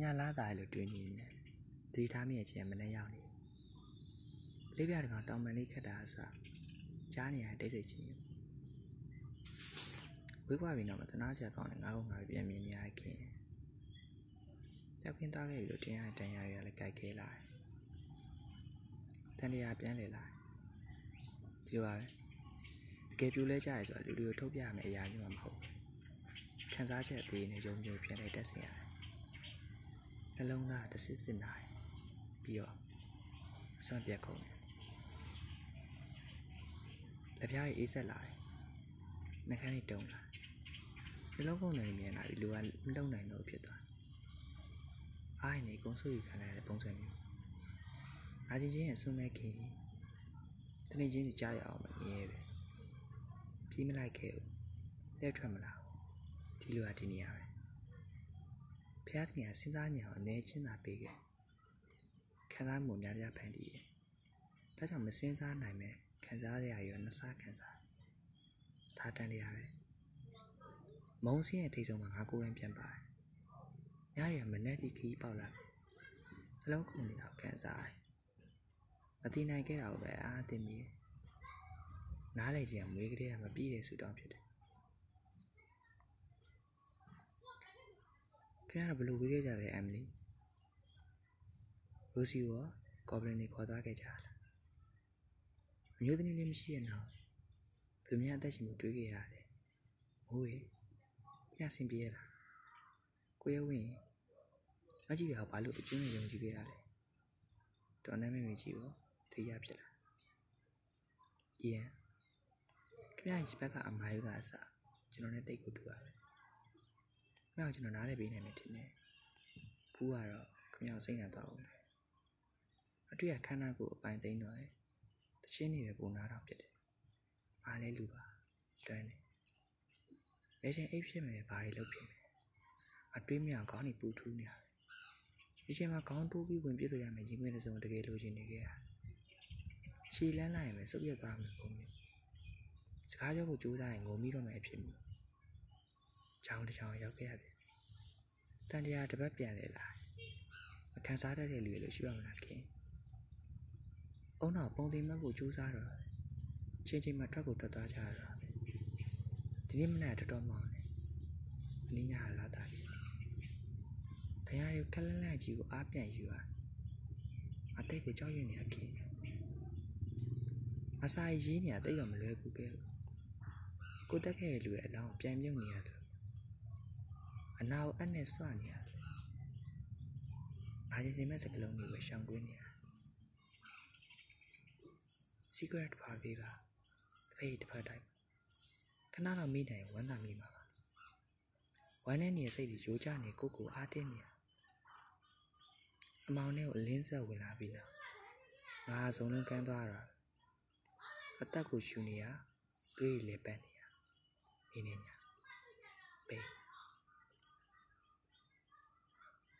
ညာလားသားလို့တွင်နေတယ်သတိထားမိရဲ့ချင်းမနဲ့ရောက်နေလေးပြတကောင်တောင်ပန်လေးခက်တာအစားကြားနေရတိတ်ဆိတ်ချင်းဝေးကွာပြီတော့မသနာချက်ကောင်းတယ်ငါကငါပြန်မြင်နေရခင်ကြောက်ခင်းသားခဲ့ပြီလို့တင်ရတန်ရရလည်းကြိုက်ခဲလာတယ်တန်တရားပြန်လေလာဒီလိုပါပဲတကယ်ပြိုလဲကြရဆိုတော့လူတွေကိုထုတ်ပြရမယ့်အရာမျိုးမှမဟုတ်ဘူးခံစားချက်အသေးနဲ့ယုံကြည်ပြန်လဲတက်စင်ရတယ် နှလုံးသားတစ်စစ်စစ်နိုင်ပြီးတော့အစွမ်းပြတ်ကုန်တယ်လက်ပြားကြီးအေးဆက်လာတယ်နှခမ်းကြီးတုံလာနှလုံးကုန်တယ်မြင်လာပြီးလူကမလုံနိုင်တော့ဖြစ်သွားအိုင်းနေကုန်းဆူယူခံရတဲ့ပုံစံမျိုးအားချင်းချင်းရဲ့ဆွမဲခင်တနေ့ချင်းကြားရအောင်မမြဲပဲပြီးမလိုက်ခဲ့ဘူးလက်ထွက်မလာဒီလိုကဒီနေရာပဲ ဖျားခင်ကစဉ်းစားညံအောင်အနေချင်းသာပေးခဲ့ခံစားမှုများများဖန်တီးတယ်ဒါကြောင့်မစဉ်းစားနိုင်မဲ့ခံစားရရနှစားခံစားဒါတန်တရားပဲမုံစင်းရဲ့ထိတ်ဆုံးမှာငါကိုယ်တိုင်ပြန်ပါတယ်ညရမနဲ့ဒီခီးပေါက်လာအလုံးကုန်နေတာခံစားရတယ်မသိနိုင်ခဲ့တာကိုပဲအားသိမိတယ်နားလေခြင်းမွေးကလေးကမပြည့်တဲ့ဆူတောင်းဖြစ်တယ် ခင်ဗျားတို့ဘယ်လိုဝေးခဲ့ကြလဲအမ်မလီရိုစီရောကော်ဘလင်တွေခေါ်သွားခဲ့ကြလားအမျိုးသမီးလေးမရှိရဲ့နောက်ဘယ်လိုများအသက်ရှင်မှုတွေးခဲ့ရလဲမိုးရေညဆင်ပြေရလားကိုရဝင်းမကြည့်ရဘာလို့အကျဉ်းရုံကြည့်ခဲ့ရလဲတော်နေမမေကြည့်ရောထိရဖြစ်လာအီယန်ခင်ဗျားရဲ့ဘက်ကအမားယူကအစားကျွန်တော်နဲ့တိတ်ကိုတူရတယ်။ ခင်ဗျားကိုကျွန်တော်နားလည်ပေးနိုင်မယ်ထင်တယ်။ဘူးကတော့ခင်ဗျားကိုစိတ်နဲ့တော့ဘူး။အတွေ့အခန်းနာကိုအပိုင်သိမ်းတော့တယ်။တချင်းနေပဲပုံနာတော့ဖြစ်တယ်။အားလဲလူပါလွမ်းတယ်။လေချင်းအိပ်ဖြစ်မယ်ဘာတွေလုပ်ဖြစ်မယ်။အတွေးမြောင်ခေါင်းနေပူထူးနေရတယ်။ဒီချိန်မှာခေါင်းတိုးပြီးဝင်ပြစ်လို့ရမယ်ရင်ခွင်တစ်စုံတကယ်လိုချင်နေခဲ့ရ။ခြေလန်းလိုက်ရင်ပဲစုပ်ပြတ်သွားမယ်ပုံမျိုး။စကားပြောဖို့ကြိုးစားရင်ငုံပြီးတော့မယ်ဖြစ်မှု။ ချောင်းတစ်ချောင်းရောက်ခဲ့ရပြီ။တန်တရားတစ်ပတ်ပြန်လေလာ။မခံစားတတ်တဲ့လူတွေလို့ရှိပါမလားခင်။အုံနောက်ပုံသိမ်းမှတ်ဖို့ကြိုးစားတော့ချင်းချင်းမှထွက်ကိုထွက်သွားကြရတာပဲ။ဒီနေ့မနက်တော်တော်မောင်းတယ်။အနည်းငယ်လာတာလေ။ခရရခက်လန့်လန့်ကြီးကိုအားပြန်ယူရ။အတိတ်ကိုကြောက်ရွံ့နေရခင်။အစာရေးနေရတိတ်တော့မလွယ်ဘူးကဲ။ကိုတက်ခဲ့တဲ့လူရဲ့အလောင်းပြန်မြုပ်နေရတယ်။ အနာကိုအနဲ့စွနေရတယ်။အားကြီးစင်မဲ့စကလုံးတွေပဲရှောင်ကွင်းနေရ။ secret ပါပေးပါ။တဖေးတစ်ဖက်တိုင်းခဏတော့မိနိုင်ဝမ်းသာမိမှာပါ။ဝမ်းနဲ့နေတဲ့စိတ်တွေရိုးကြနေကိုကိုအားတင်းနေရ။အမောင်နဲ့ကိုအလင်းဆက်ဝင်လာပြီလား။ငါစုံလုံးကန်းသွားတာ။အသက်ကိုရှူနေရတွေးလေပန်းနေရ။နေနေညာ။ပေး